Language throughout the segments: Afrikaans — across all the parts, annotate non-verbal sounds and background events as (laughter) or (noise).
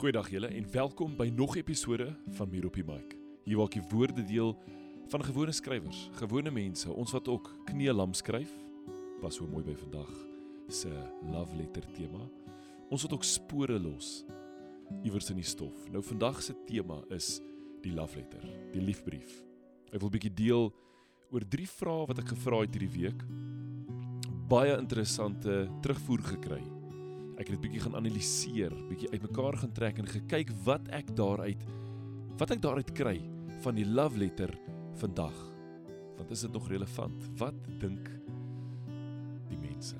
Goeiedag julle en welkom by nog 'n episode van Meer op die Mic. Hier waar ek die woorde deel van gewone skrywers, gewone mense, ons wat ook kneelam skryf. Pas so mooi by vandag se love letter tema. Ons wat ook spore los iewers in die stof. Nou vandag se tema is die love letter, die liefbrief. Ek wil 'n bietjie deel oor drie vrae wat ek gevra het hierdie week. Baie interessante terugvoer gekry ek het dit bietjie gaan analiseer, bietjie uitmekaar gaan trek en gekyk wat ek daaruit wat ek daaruit kry van die love letter vandag. Want is dit nog relevant? Wat dink die mense?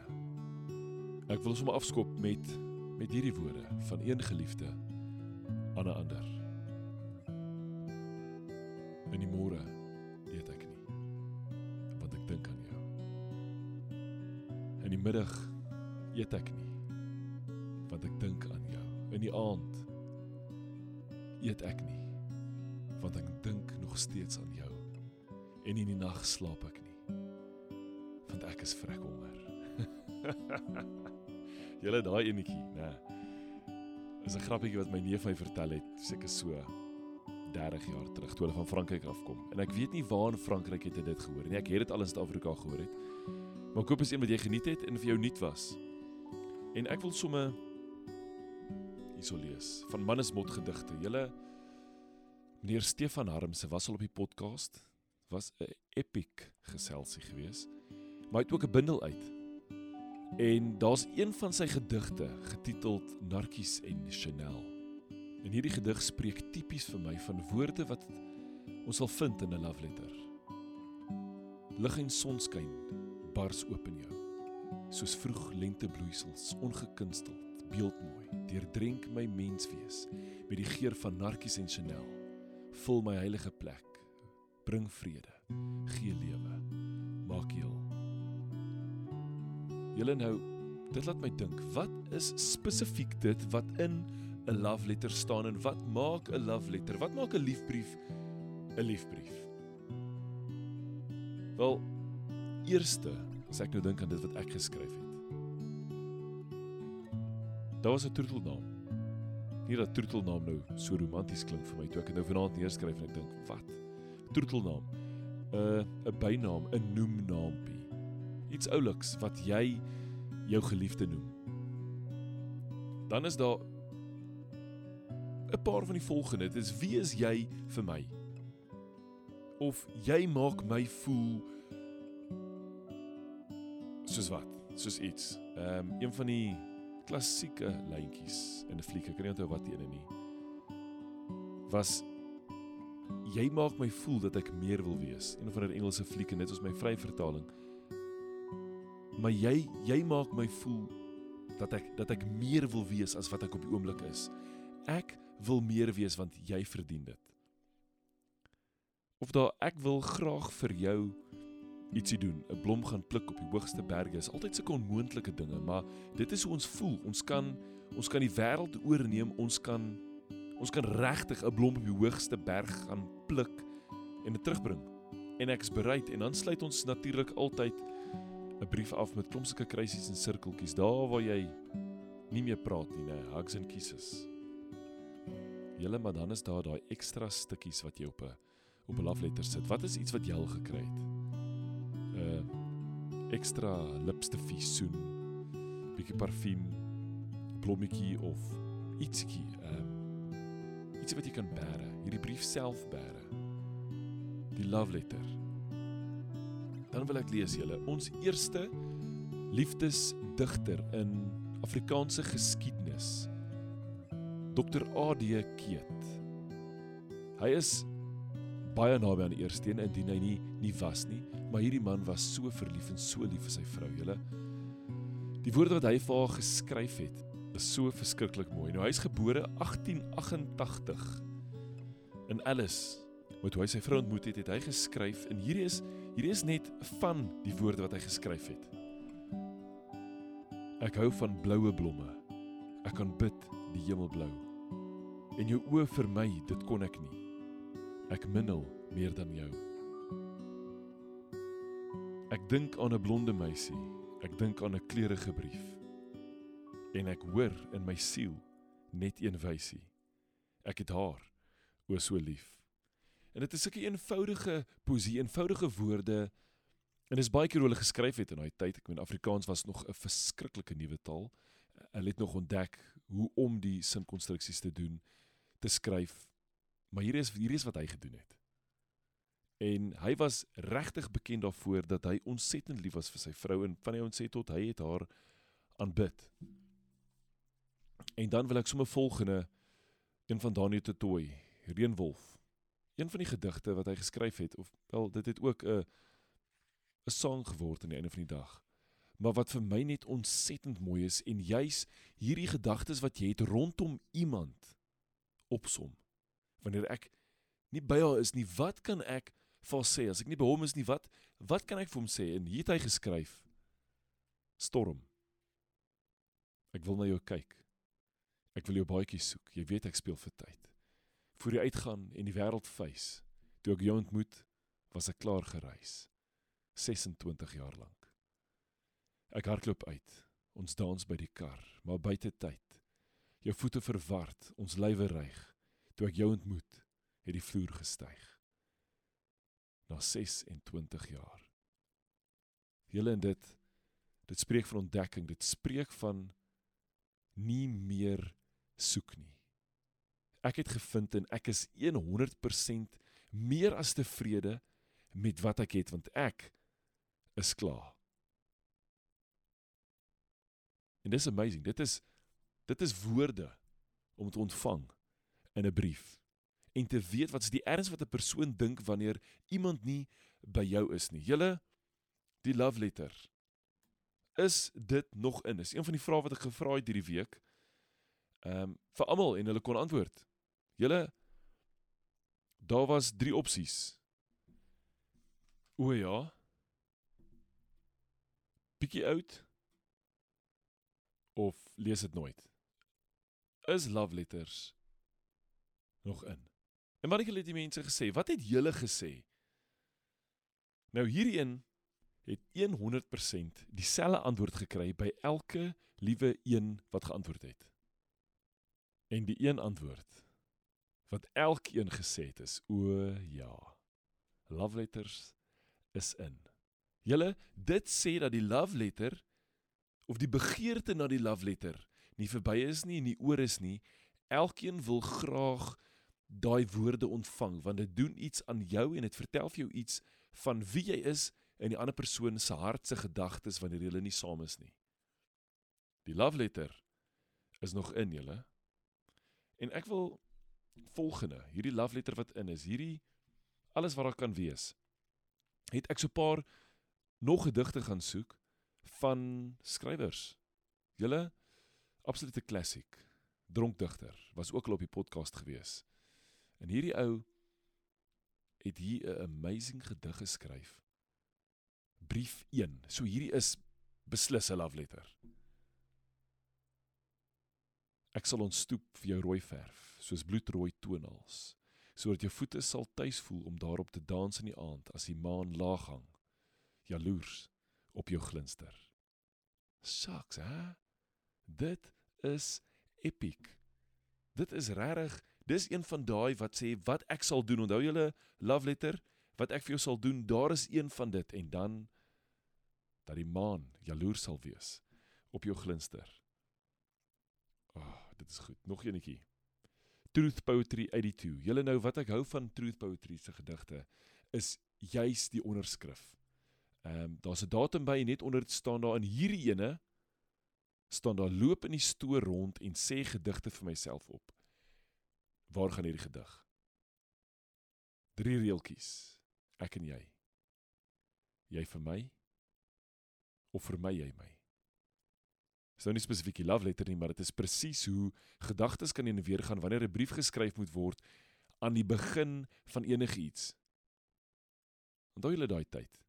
Ek wil sommer afskop met met hierdie woorde van een geliefde aan 'n ander. In die môre eet ek nie want ek dink aan jou. In die middag eet ek nie want ek dink aan jou. In die aand eet ek nie want ek dink nog steeds aan jou. En in die nag slaap ek nie want ek is vrek honger. (laughs) Julle daai enetjie, nê. Is 'n grappietjie wat my neef my vertel het, seker so 30 jaar terug toe hulle van Frankryk afkom. En ek weet nie waar in Frankryk het hy dit gehoor nie. Ek het dit al in Suid-Afrika gehoor het. Maar koop is een wat jy geniet het en vir jou nuut was. En ek wil sommer hierso lees van Mannesmot gedigte. Julle meneer Stefan Harmse was al op die podcast. Was 'n epic geselsie geweest. Maar hy het ook 'n bundel uit. En daar's een van sy gedigte getiteld Narkies en Chanel. En hierdie gedig spreek tipies vir my van woorde wat ons sal vind in 'n love letter. Lig en sonskyn bars oop in jou. Soos vroeg lentebloeisels ongekunsteld, beeldmooi deurdrenk my menswees met die geur van narkies en Chanel. Vul my heilige plek. Bring vrede. Gee lewe. Maak heel. Julle nou, dit laat my dink, wat is spesifiek dit wat in 'n love letter staan en wat maak 'n love letter? Wat maak 'n liefbrief 'n liefbrief? Wel, eerste, as ek nou dink aan dit wat ek geskryf het. Daar was 'n troetelnaam. Nie dat troetelnaam nou so romanties klink vir my toe ek dit nou vanaand neerskryf en ek dink, wat? Troetelnaam. 'n uh, 'n bynaam, 'n noemnaampie. Iets ouliks wat jy jou geliefde noem. Dan is daar 'n paar van die volgende. Dit is wie is jy vir my? Of jy maak my voel soos wat? Soos iets. Ehm um, een van die klassieke lyntjies in 'n fliek, ek kan nie onthou wat ene nie. Was jy maak my voel dat ek meer wil wees. Een van die Engelse flieke, dit is my vry vertaling. Maar jy jy maak my voel dat ek dat ek meer wil wees as wat ek op die oomblik is. Ek wil meer wees want jy verdien dit. Of daar ek wil graag vir jou ietsie doen, 'n blom gaan pluk op die hoogste berge is altyd sulke onmoontlike dinge, maar dit is hoe ons voel. Ons kan ons kan die wêreld oorneem, ons kan ons kan regtig 'n blom op die hoogste berg gaan pluk en dit terugbring. En ek is bereid en dan sluit ons natuurlik altyd 'n brief af met klomp sulke kruisies en sirkeltjies daar waar jy nie meer praat nie, nee, hugs and kisses. Julle maar dan is daar daai ekstra stukkies wat jy op 'n op 'n love letter sit. Wat is iets wat jy al gekry het? Ekstra lipstifie soen, bietjie parfuum, blommetjie of ietsie, ehm uh, ietsie wat jy kan bære, hierdie brief self bære. Die love letter. Dan wil ek lees julle ons eerste liefdesdigter in Afrikaanse geskiedenis. Dr. AD Keet. Hy is baie naby aan die eerste een indien hy nie nie was nie, maar hierdie man was so verlief en so lief vir sy vrou, julle. Die woorde wat hy vir haar geskryf het, is so verskriklik mooi. Nou hy's gebore 1888 in Alice. Wat hy sy vrou ontmoet het, het hy geskryf en hierdie is hierdie is net van die woorde wat hy geskryf het. Ek hou van bloue blomme. Ek kan bid die hemelblou. En jou oë vir my, dit kon ek nie. Ek minel meer dan jou. Ek dink aan 'n blonde meisie. Ek dink aan 'n kleurige brief. En ek hoor in my siel net een wysie. Ek het haar o so lief. En dit is sulke eenvoudige poesie, eenvoudige woorde. En dis baie keer hoe hulle geskryf het in daai tyd. Ek meen Afrikaans was nog 'n verskriklike nuwe taal. Hulle het nog ontdek hoe om die sinkonstruksies te doen, te skryf. Maar hier is hier is wat hy gedoen het. En hy was regtig bekend daarvoor dat hy ontsettend lief was vir sy vrou en van die ouens sê tot hy het haar aanbid. En dan wil ek sommer volgende een van Daniel Totoy, Reënwolf. Een van die gedigte wat hy geskryf het of wel dit het ook 'n 'n sang geword aan die einde van die dag. Maar wat vir my net ontsettend mooi is en juis hierdie gedagtes wat jy het rondom iemand opsom. Wanneer ek nie by haar is nie, wat kan ek vir sê as ek nie by hom is nie? Wat wat kan ek vir hom sê? En hier het hy geskryf: Storm. Ek wil na jou kyk. Ek wil jou baadjie soek. Jy weet ek speel vir tyd. Voor jy uitgaan en die wêreld face, toe ek jou ontmoet, was ek klaar gereis. 26 jaar lank. Ek hardloop uit. Ons dans by die kar, maar buite tyd. Jou voete verward, ons lywe reig. Toe ek jou ontmoet, het die vloer gestyg. Na 26 jaar. Julle en dit dit spreek van ontdekking, dit spreek van nie meer soek nie. Ek het gevind en ek is 100% meer as tevrede met wat ek het want ek is klaar. En dis amazing. Dit is dit is woorde om te ontvang in 'n brief en te weet wat is die erns wat 'n persoon dink wanneer iemand nie by jou is nie. Julle die love letter. Is dit nog in? Is een van die vrae wat ek gevra het hierdie week. Ehm um, vir almal en hulle kon antwoord. Julle daar was 3 opsies. O ja. Bietjie oud of lees dit nooit. Is love letters nog in? En wat het die mense gesê? Wat het julle gesê? Nou hierdie een het 100% dieselfde antwoord gekry by elke liewe een wat geantwoord het. En die een antwoord wat elkeen gesê het is: "O ja. Love letters is in." Julle, dit sê dat die love letter of die begeerte na die love letter nie verby is nie en nie oor is nie. Elkeen wil graag daai woorde ontvang want dit doen iets aan jou en dit vertel vir jou iets van wie jy is en die ander persoon se hart se gedagtes wanneer julle nie saam is nie. Die love letter is nog in julle. En ek wil volgende, hierdie love letter wat in is, hierdie alles wat daar kan wees. Het ek so 'n paar nog gedigte gaan soek van skrywers. Julle absolute klassiek. Dronkdigter was ook al op die podcast gewees. En hierdie ou het hier 'n amazing gedig geskryf. Brief 1. So hierdie is beslis 'n love letter. Ek sal ontstoep vir jou rooi verf, soos bloedrooi tonals, sodat jou voete sal tuis voel om daarop te dans in die aand as die maan laag hang, jaloers op jou glinster. Saks, hè? Dit is epic. Dit is regtig, dis een van daai wat sê wat ek sal doen. Onthou julle love letter? Wat ek vir jou sal doen, daar is een van dit en dan dat die maan jaloers sal wees op jou glinster. Oh, dit is goed. Nog eenetjie. Truth Poetry 82. Julle nou wat ek hou van Truth Poetry se gedigte is juis die onderskrif. Ehm um, daar's 'n datum by net onder dit staan daar in hierdie ene staan daar loop in die stoor rond en sê gedigte vir myself op. Waar gaan hierdie gedig? Drie reeltjies. Ek en jy. Jy vir my of vir my jy my? is nou nie spesifiek die love letter nie, maar dit is presies hoe gedagtes kan in weer gaan wanneer 'n brief geskryf moet word aan die begin van enigiets. Onthou julle daai tyd?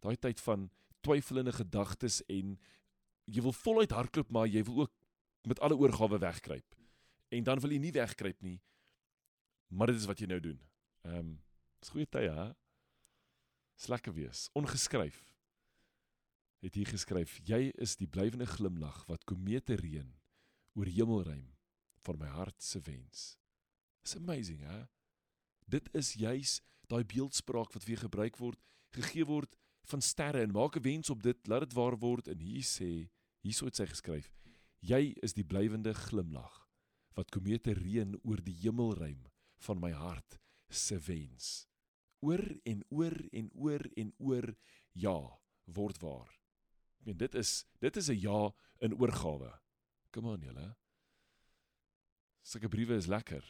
Daai tyd van twyfelende gedagtes en jy wil voluit hardloop maar jy wil ook met alle oorgawe wegkruip. En dan wil jy nie wegkruip nie. Maar dit is wat jy nou doen. Ehm, um, dis goeie tye, hè? Slekke wees, ongeskryf het hier geskryf: Jy is die blywende glimlag wat komete reën oor hemelruim van my hart se wens. It's amazing, hè? Dit is juis daai beeldspraak wat weer gebruik word, gegee word van sterre en maak 'n wens op dit, laat dit waar word en hier sê, hierso het sy geskryf: Jy is die blywende glimlag wat komete reën oor die hemelruim van my hart se wens. Oor en oor en oor en oor ja, word waar. Ek meen dit is dit is 'n ja in oorgawe. Kom aan julle. Sulke briewe is lekker.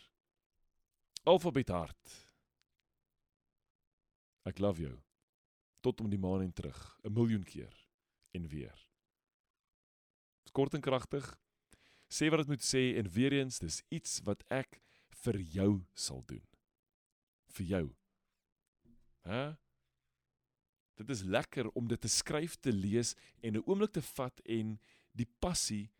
Alfabet hart. Ek love jou. Tot om die maan en terug, 'n miljoen keer en weer. Kort en kragtig. Sê wat dit moet sê en weer eens, dis iets wat ek vir jou sal doen. Vir jou. Hæ? Dit is lekker om dit te skryf, te lees en 'n oomblik te vat en die passie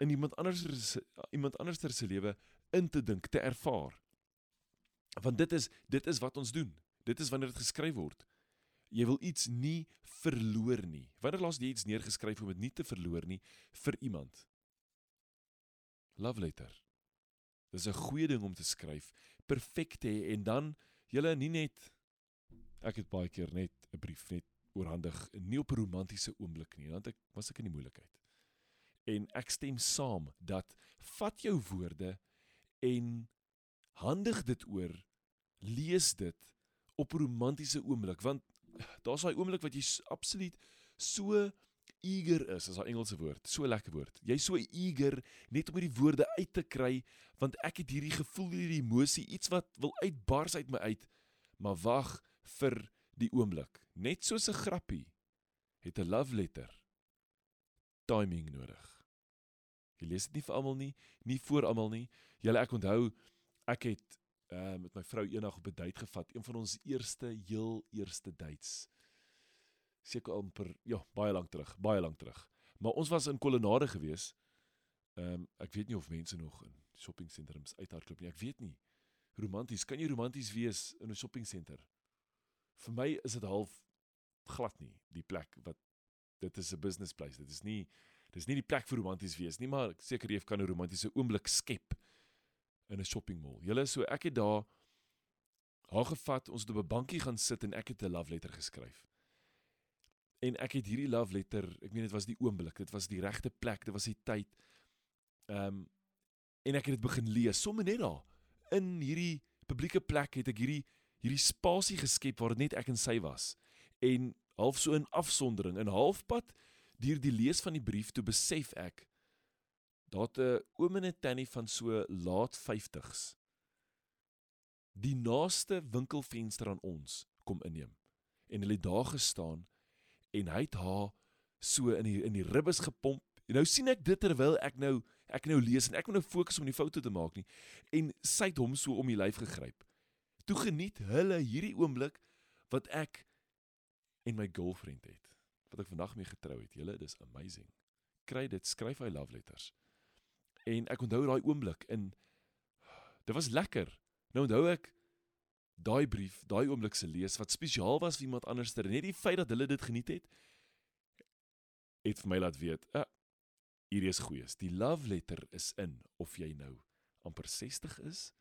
in iemand anders se iemand anders se lewe in te dink, te ervaar. Want dit is dit is wat ons doen. Dit is wanneer dit geskryf word. Jy wil iets nie verloor nie. Wanneer laas jy iets neergeskryf om dit nie te verloor nie vir iemand? Love letter. Dis 'n goeie ding om te skryf, perfek te hê en dan julle nie net ek het baie keer net 'n brief net oorhandig, nie op 'n romantiese oomblik nie, want ek was ek in die moeilikheid. En ek stem saam dat vat jou woorde en handig dit oor, lees dit op 'n romantiese oomblik want daar's daai oomblik wat jy absoluut so eager is as daai Engelse woord, so lekker woord. Jy's so eager net om hierdie woorde uit te kry want ek het hierdie gevoel, hierdie emosie, iets wat wil uitbars uit my uit. Maar wag vir die oomblik. Net soos 'n grappie het 'n love letter timing nodig. Jy lees dit nie vir almal nie, nie vir almal nie. Julle ek onthou ek het uh, met my vrou eendag op 'n date gevat, een van ons eerste heel eerste dates. Seker amper ja, baie lank terug, baie lank terug. Maar ons was in Kolonade gewees. Ehm um, ek weet nie of mense nog in shoppingsentrums uithardloop nie. Ek weet nie. Romanties, kan jy romanties wees in 'n shoppingsentre? Vir my is dit half glad nie die plek wat dit is 'n business place. Dit is nie dis nie die plek vir romanties wees nie, maar seker jy kan 'n romantiese oomblik skep in 'n shopping mall. Julle so ek het daar haar gevat, ons het op 'n bankie gaan sit en ek het 'n love letter geskryf. En ek het hierdie love letter, ek meen dit was die oomblik, dit was die regte plek, dit was die tyd. Ehm um, en ek het dit begin lees, sommer net daar in hierdie publieke plek het ek hierdie hierdie spasie geskep waar net ek en sy was. En half so in afsondering, in halfpad deur die lees van die brief toe besef ek Daar't 'n oom en 'n tannie van so laat 50s. Die naaste winkelfenster aan ons kom inneem. En hulle het daar gestaan en hy het haar so in die in die ribbes gepomp. En nou sien ek dit terwyl ek nou ek nou lees en ek moet nou fokus om die foto te maak nie en sy het hom so om die lyf gegryp. Toe geniet hulle hierdie oomblik wat ek en my girlfriend het wat ek vandag mee getrou het. Julle, dis amazing. Kry dit, skryf hy love letters. En ek onthou daai oomblik in dit was lekker. Nou onthou ek daai brief, daai oomblik se lees wat spesiaal was vir iemand anders net die feit dat hulle dit geniet het het vir my laat weet, uh, hierdie is goeie. Die love letter is in of jy nou amper 60 is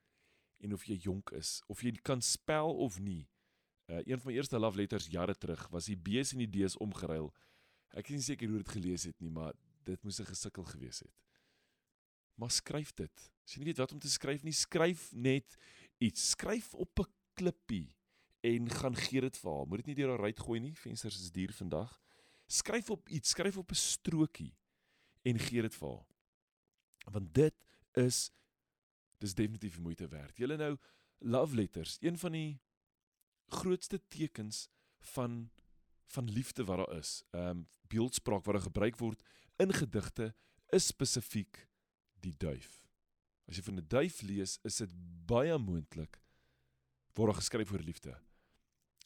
en of jy jonk is, of jy kan spel of nie. Uh, een van my eerste love letters jare terug was die B's en die D's omgeruil. Ek is nie seker hoe dit gelees het nie, maar dit moes 'n gesukkel gewees het maar skryf dit. As jy nie weet wat om te skryf nie, skryf net iets. Skryf op 'n klippie en gaan gee dit vir haar. Moet dit nie deur haar ruit gooi nie. Vensters is duur vandag. Skryf op iets, skryf op 'n strokie en gee dit vir haar. Want dit is dis definitief moeite werd. Julle nou love letters, een van die grootste tekens van van liefde wat daar is. Ehm um, beeldspraak wat gebruik word in gedigte is spesifiek die duif. As jy van 'n duif lees, is dit baie moontlik word daar geskryf oor liefde.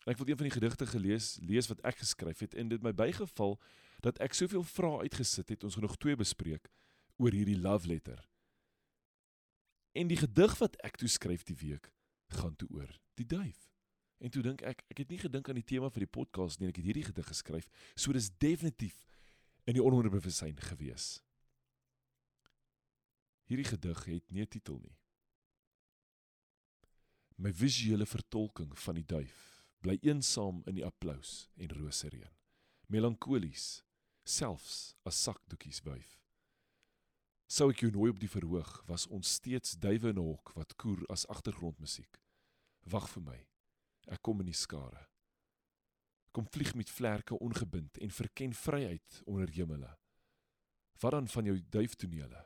En ek het een van die gedigte gelees, lees wat ek geskryf het en dit my bygeval dat ek soveel vrae uitgesit het, ons gaan nog twee bespreek oor hierdie love letter. En die gedig wat ek toe skryf die week gaan toe oor die duif. En toe dink ek, ek het nie gedink aan die tema vir die podcast nie, ek het hierdie gedig geskryf, so dis definitief in die onderbewussyn gewees. Hierdie gedig het nie 'n titel nie. My visuele vertolking van die duif bly eensaam in die applous en rosereën. Melankolies, selfs as sakdoekies wuif. Sou ek jou nooi op die verhoog, was ons steeds duwe en hok wat koer as agtergrondmusiek. Wag vir my. Ek kom in die skare. Kom vlieg met vlerke ongebind en verken vryheid onder hemele. Wat dan van jou duiftonele?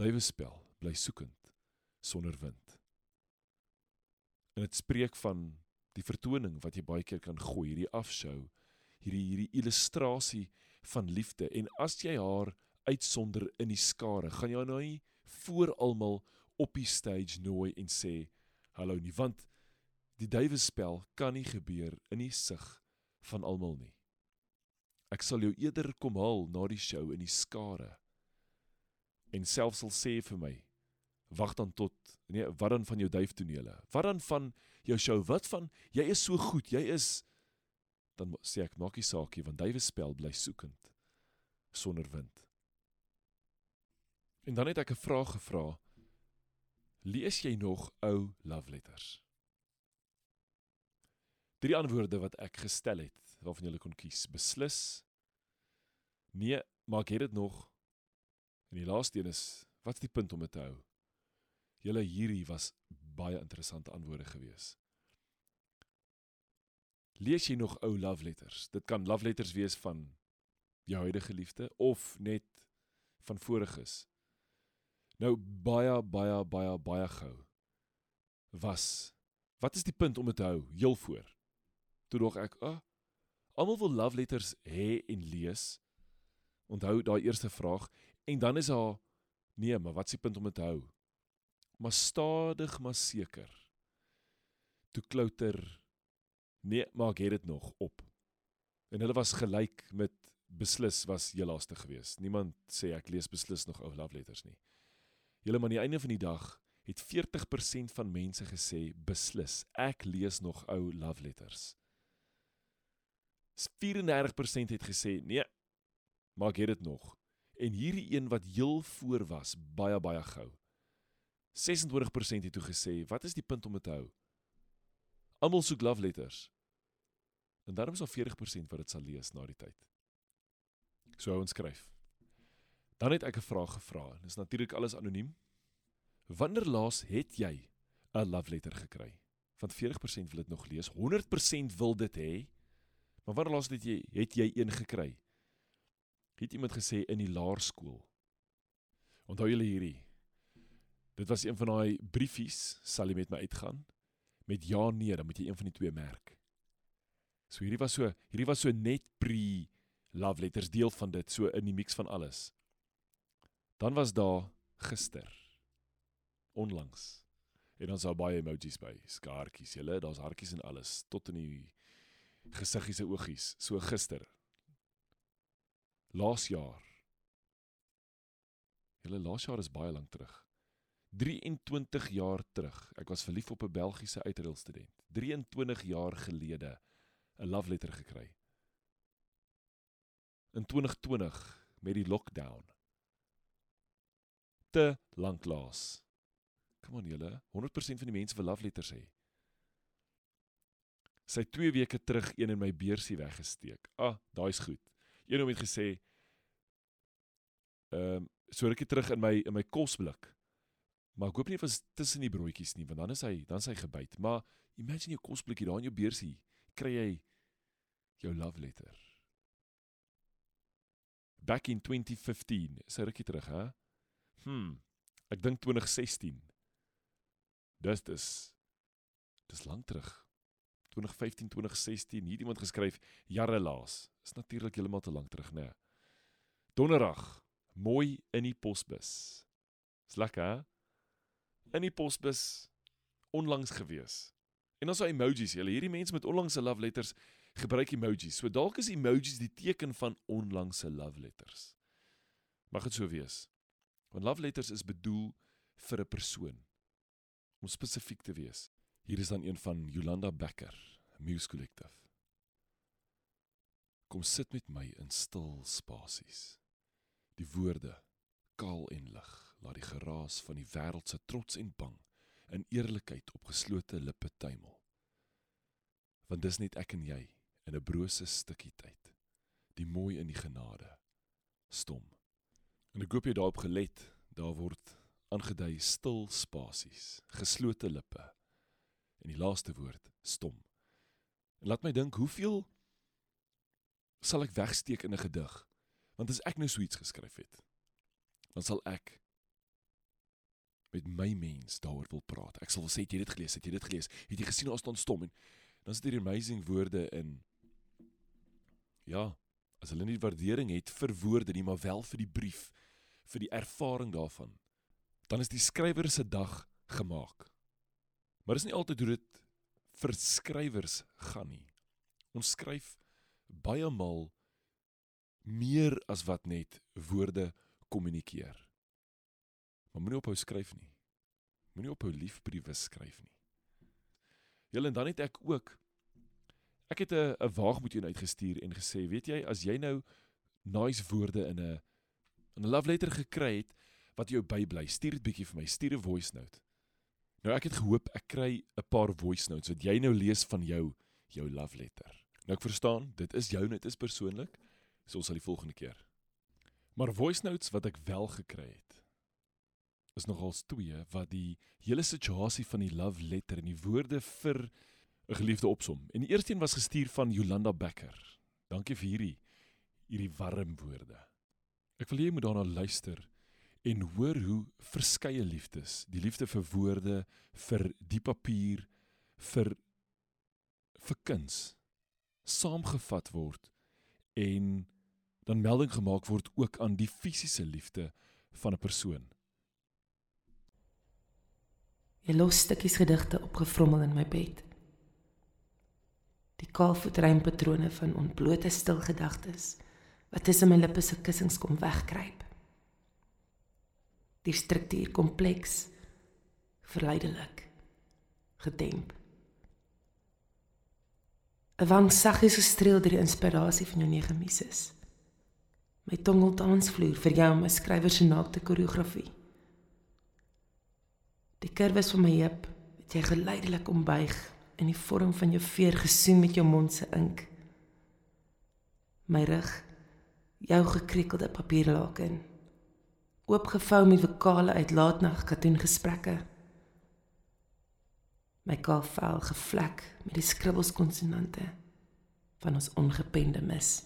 Duiwespel bly soekend sonder wind. En dit spreek van die vertoning wat jy baie keer kan gooi, hierdie afshow, hierdie hierdie illustrasie van liefde en as jy haar uitsonder in die skare, gaan jy nou nie voor almal op die stage nooi en sê hallo nie, want die duiwespel kan nie gebeur in die sig van almal nie. Ek sal jou eerder kom haal na die show in die skare en selfs sal sê vir my wag dan tot nee wat dan van jou duiftonele. Wat dan van jou show. Wat van jy is so goed jy is dan sê ek maak nie saakie want duiwespel bly soekend sonder wind. En dan het ek 'n vraag gevra. Lees jy nog ou love letters drie antwoorde wat ek gestel het waarvan jy kon kies. Beslis nee maar ek het dit nog? En die laaste een is wat's die punt om dit te hou julle hierdie was baie interessante antwoorde gewees lees jy nog ou love letters dit kan love letters wees van jou huidige liefde of net van voriges Nou baie baie baie baie gou was wat is die punt om dit te hou heel voor. Toe dog ek, "Ag, oh, almal wil love letters hê en lees." Onthou daai eerste vraag en dan is daar nee, maar wat is die punt om dit te hou? Maar stadig maar seker. Toe klouter nee, maar ek het dit nog op. En hulle was gelyk met beslis was heel laaste geweest. Niemand sê ek lees beslis nog ou love letters nie. Julle maar aan die einde van die dag het 40% van mense gesê beslis ek lees nog ou love letters. 34% het gesê nee, maar ek het dit nog. En hierdie een wat heel voor was, baie baie gou. 26% het toe gesê, "Wat is die punt om dit te hou?" Almal soek love letters. En daarom is al 40% wat dit sal lees na die tyd. So hou ons skryf. Dan het ek 'n vraag gevra. Dit is natuurlik alles anoniem. Wanneer laas het jy 'n love letter gekry? Want 40% wil dit nog lees. 100% wil dit hê. Maar wanneer laas het jy het jy een gekry? Het iemand gesê in die laerskool. Onthou julle hierdie? Dit was een van daai briefies, sal jy met my uitgaan? Met ja nee, dan moet jy een van die twee merk. So hierdie was so, hierdie was so net pre love letters deel van dit, so in die mix van alles. Dan was daar gister. Onlangs. En dan sou baie emojis by, skaartjies, julle, daar's hartjies en alles tot in die gesiggies se oogies. So gister. Laas jaar. Julle laas jaar is baie lank terug. 23 jaar terug. Ek was verlief op 'n Belgiese uitreilstudent. 23 jaar gelede 'n love letter gekry. In 2020 met die lockdown te lank laas. Kom aan julle, 100% van die mense wil love letters hê. Sy 2 weke terug een in my beursie weggesteek. Ah, daai's goed. Een hom het gesê ehm um, so rukkie terug in my in my kosblik. Maar ek hoop nie dit was tussen die broodjies nie, want dan is hy dan is hy gebyt. Maar imagine jou kosblikkie daar in jou beursie, kry jy jou love letter. Back in 2015, is hy rukkie terug, hè? Hm. Ek dink 2016. Dis dis dis lank terug. 2015, 2016, hier iemand geskryf jare laas. Is natuurlik heeltemal te lank terug, né? Nee. Donderdag, mooi in die posbus. Is lekker, hè? In die posbus onlangs gewees. En ons het emojis, julle hierdie mense met onlangse love letters gebruik emojis. So dalk is emojis die teken van onlangse love letters. Mag dit so wees. Want love letters is bedoel vir 'n persoon om spesifiek te wees. Hier is dan een van Jolanda Becker, Muse Collective. Kom sit met my in stil spasies. Die woorde kaal en lig, laat die geraas van die wêreld se trots en bang in eerlikheid op geslote lippe tuimel. Want dis net ek en jy in 'n brose stukkie tyd. Die mooi in die genade. Stom. En ek hoop jy daarop gelet, daar word aangedui stil spasies, geslote lippe. En die laaste woord, stom. En laat my dink, hoeveel sal ek wegsteek in 'n gedig? Want as ek nou so iets geskryf het, dan sal ek met my mens daaroor wil praat. Ek sal wil sê, het jy dit gelees? Het jy dit gelees? Het jy gesien hoe staan stom en dan sit hier amazing woorde in. Ja, as hulle nie waardering het vir woorde nie, maar wel vir die brief, vir die ervaring daarvan, dan is die skrywer se dag gemaak. Maar dis nie altyd hoe dit vir skrywers gaan nie. Ons skryf baie maal meer as wat net woorde kommunikeer. Maar moenie ophou skryf nie. Moenie ophou liefbriewe skryf nie. Julle en dan het ek ook ek het 'n 'n waagmoed jou uitgestuur en gesê, weet jy, as jy nou nice woorde in 'n in 'n love letter gekry het wat jou bybly, stuur dit bietjie vir my, stuur 'n voice note. Nou ek het gehoop ek kry 'n paar voice notes wat jy nou lees van jou jou love letter. Nou ek verstaan, dit is jou, dit is persoonlik. So ons sal die volgende keer. Maar voice notes wat ek wel gekry het is nogals twee wat die hele situasie van die love letter en die woorde vir 'n geliefde opsom. En die eerste een was gestuur van Jolanda Becker. Dankie vir hierdie hierdie warm woorde. Ek wil hê jy moet daarna luister en hoor hoe verskeie liefdes, die liefde vir woorde, vir die papier, vir vir kuns saamgevat word en dan melding gemaak word ook aan die fisiese liefde van 'n persoon. Jy los stukkies gedigte opgevrommel in my bed. Die kaalvoetrympatrone van ontblote stil gedagtes wat tussen my lippe se kussings kom wegkruip. Die struktuur kompleks, verleidelik, gedemp. 'n Wang saggies gestreel deur die inspirasie van jou nege mises. My tongel dansvloer vir jou om 'n skrywer se naakte koreografie. Die kurwes van my heup het jy geleidelik ombuig in die vorm van jou veer gesoen met jou mond se ink. My rug, jou gekriekelde papierlaken, oopgevou met vokale uit laatnag katoen gesprekke. My kaal vel gevlek met die skribbels konsonante van ons ongepende mis.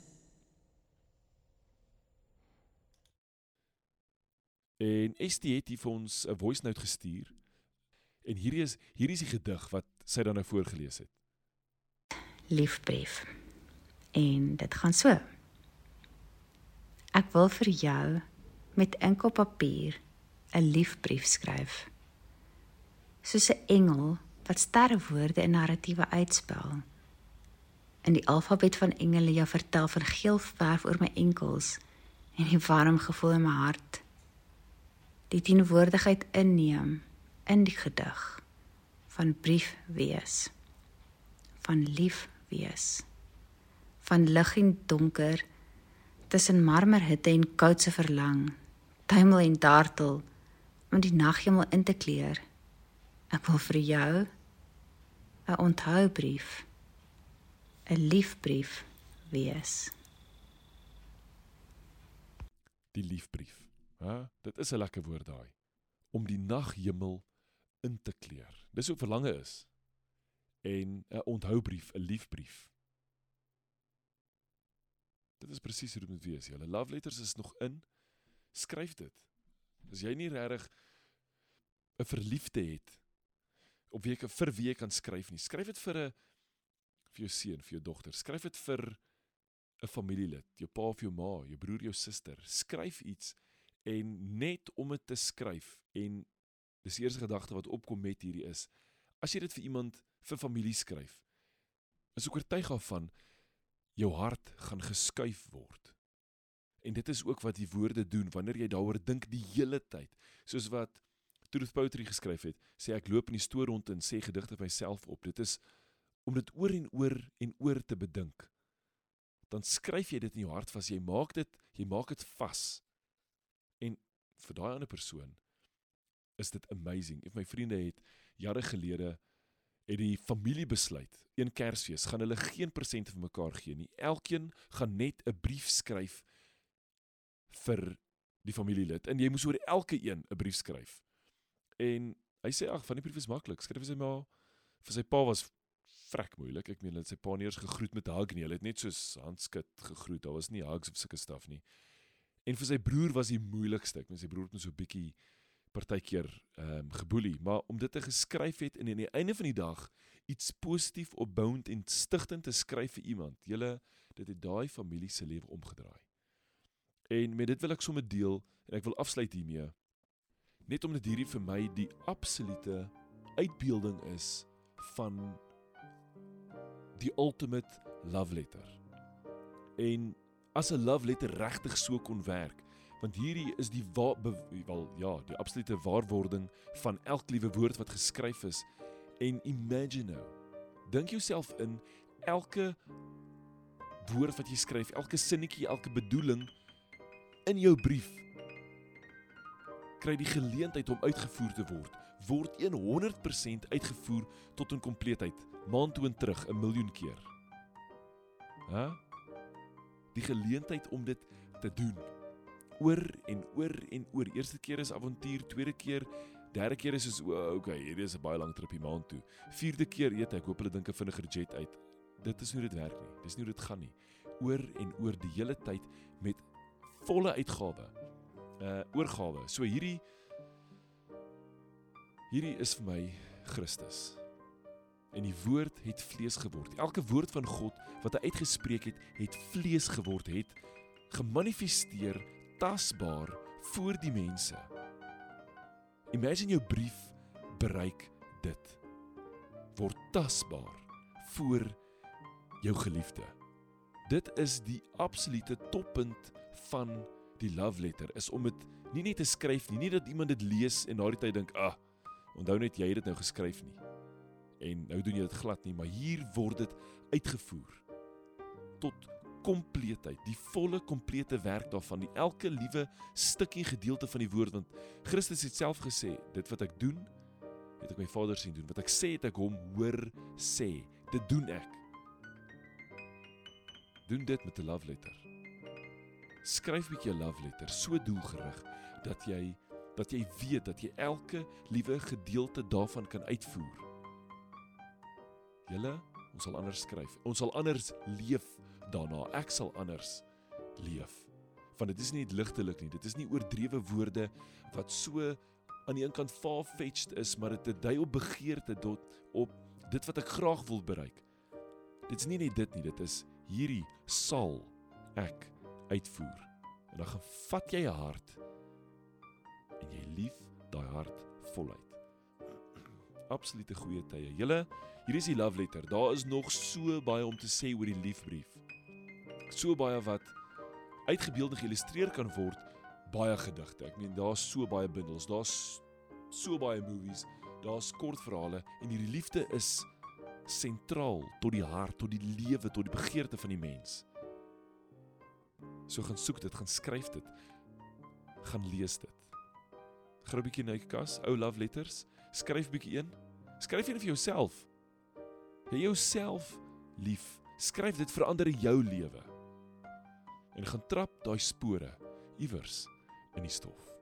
En ST het hier vir ons 'n voice note gestuur. En hierdie is hierdie is die gedig wat sy dan nou voorgeles het. Liefbrief. En dit gaan so. Ek wil vir jou met ink op papier 'n liefbrief skryf. Soos 'n engel wat sterrewoorde in narratiewe uitspel. In die alfabet van engele jou vertel van geel verf oor my enkels en die warm gevoel in my hart die teenwoordigheid inneem in die gedig van brief wees van lief wees van lig en donker tussen marmerhitte en koudse verlang tuimel en dartel om die naghemel in te kleur ek wil vir jou 'n onthoubrief 'n liefbrief wees die liefbrief Hæ? Dit is 'n lekker woord daai. Om die naghemel in te kleur. Dis hoe verlange is. En 'n onthoubrief, 'n liefbrief. Dit is presies hoe dit moet wees. Julle love letters is nog in. Skryf dit. As jy nie regtig 'n verliefde het op wie ek vir wie jy kan skryf nie. Skryf dit vir 'n vir jou seun, vir jou dogter. Skryf dit vir 'n familielid, jou pa of jou ma, jou broer, jou suster. Skryf iets en net om dit te skryf en dis die eerste gedagte wat opkom met hierdie is as jy dit vir iemand vir familie skryf is ek oortuig daarvan jou hart gaan geskuif word. En dit is ook wat die woorde doen wanneer jy daaroor dink die hele tyd. Soos wat Truth Poetry geskryf het sê ek loop in die stoor rond en sê gedigte vir myself op. Dit is om dit oor en oor en oor te bedink. Dan skryf jy dit in jou hart vas jy maak dit jy maak dit vas. En vir daai ander persoon is dit amazing. Een van my vriende het jare gelede het die familie besluit, een Kersfees gaan hulle geen presente vir mekaar gee nie. Elkeen gaan net 'n brief skryf vir die familielid en jy moes oor elke een 'n brief skryf. En hy sê ag, van die brief is maklik. Skryf vir sy ma, vir sy pa was vrek moeilik. Ek meen, hy het sy pa nie eens gegroet met hug nie. Hulle het net soos handskud gegroet. Daar was nie hugs of sulke staf nie. En vir sy broer was die moeilikste. Ek meen sy broer het net so bietjie partykeer ehm um, geboelie, maar om dit te geskryf het en aan die einde van die dag iets positief opbouend en stigtend te skryf vir iemand. Julle dit het daai familie se lewe omgedraai. En met dit wil ek sommer deel en ek wil afsluit hiermee. Net omdat hierdie vir my die absolute uitbeelding is van die ultimate love letter. En as 'n love letter regtig so kon werk, want hierdie is die wa wel ja, die absolute waarwording van elke liewe woord wat geskryf is en imagine nou. Dink jouself in elke woord wat jy skryf, elke sinnetjie, elke bedoeling in jou brief kry die geleentheid om uitgevoer te word word 100% uitgevoer tot in kompleetheid maand toe en terug 'n miljoen keer. Hæ? Die geleentheid om dit te doen oor en oor en oor. Eerste keer is avontuur, tweede keer, derde keer is so, okay, hierdie is 'n baie lang tripie maand toe. Vierde keer eet ek, hoop hulle dink 'n vinniger jet uit. Dit is hoe dit werk nie. Dis nie hoe dit gaan nie. Oor en oor die hele tyd met volle uitgawe. Uh oorgawe. So hierdie hierdie is vir my Christus. En die woord het vlees geword. Elke woord van God wat hy uitgespreek het, het vlees geword, het gemanifesteer tasbaar voor die mense. Imagine jou brief bereik dit. Word tasbaar voor jou geliefde. Dit is die absolute toppunt van die love letter is om dit nie net te skryf nie, nie dat iemand dit lees en na die tyd dink, "Ag, ah, onthou net jy het dit nou geskryf nie." En nou doen jy dit glad nie, maar hier word dit uitgevoer tot kompleetheid, die volle komplete werk daarvan, die elke liewe stukkie gedeelte van die woord want Christus het self gesê, dit wat ek doen, het ek my Vader sien doen. Wat ek sê, het ek hom hoor sê. Dit doen ek. Doen dit met 'n love letter. Skryf 'n bietjie 'n love letter, so doelgerig dat jy dat jy weet dat jy elke liewe gedeelte daarvan kan uitvoer. Julle, ons sal anders skryf. Ons sal anders leef daarna. Ek sal anders leef. Want dit is nie ligtelik nie. Dit is nie oordrewe woorde wat so aan die een kant far-fetched is, maar dit dui op begeerte tot op dit wat ek graag wil bereik. Dit is nie net dit nie, dit is hierdie sal ek uitvoer. En dan gaan vat jy 'n hart en jy lief daai hart voluit. Absolute goeie tye. Julle, hier is die love letter. Daar is nog so baie om te sê oor die liefbrief so baie wat uitgebeeld en geïllustreer kan word baie gedigte. Ek meen daar's so baie bundels, daar's so baie movies, daar's kortverhale en hierdie liefde is sentraal tot die hart, tot die lewe, tot die begeerte van die mens. So gaan soek dit, gaan skryf dit. Gaan lees dit. Gaan 'n bietjie na die kas, ou love letters, skryf bietjie een. Skryf een vir jouself. Jy jouself lief. Skryf dit verander jou lewe en gaan trap daai spore iewers in die stof.